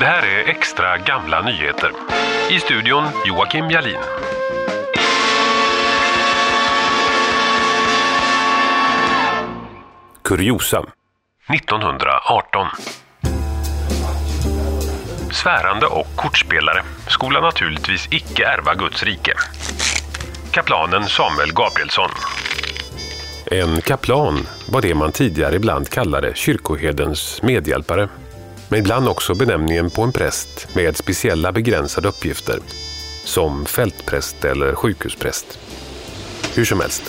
Det här är extra gamla nyheter. I studion Joakim Jalin. Kuriosa 1918 Svärande och kortspelare skola naturligtvis icke ärva Guds rike. Kaplanen Samuel Gabrielsson en kaplan var det man tidigare ibland kallade kyrkoherdens medhjälpare. Men ibland också benämningen på en präst med speciella begränsade uppgifter. Som fältpräst eller sjukhuspräst. Hur som helst.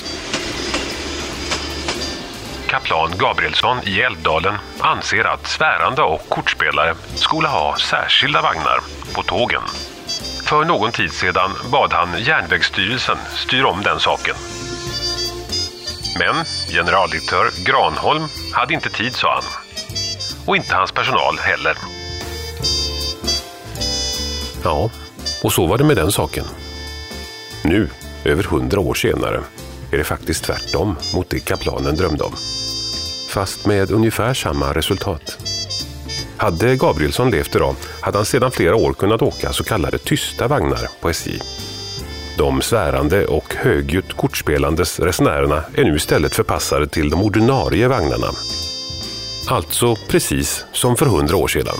Kaplan Gabrielsson i Älvdalen anser att svärande och kortspelare skulle ha särskilda vagnar på tågen. För någon tid sedan bad han Järnvägsstyrelsen styra om den saken men generaldirektör Granholm hade inte tid, sa han. Och inte hans personal heller. Ja, och så var det med den saken. Nu, över hundra år senare, är det faktiskt tvärtom mot det kaplanen drömde om. Fast med ungefär samma resultat. Hade Gabrielsson levt idag hade han sedan flera år kunnat åka så kallade tysta vagnar på SJ de svärande och högljutt kortspelandes resenärerna är nu istället förpassade till de ordinarie vagnarna. Alltså precis som för hundra år sedan.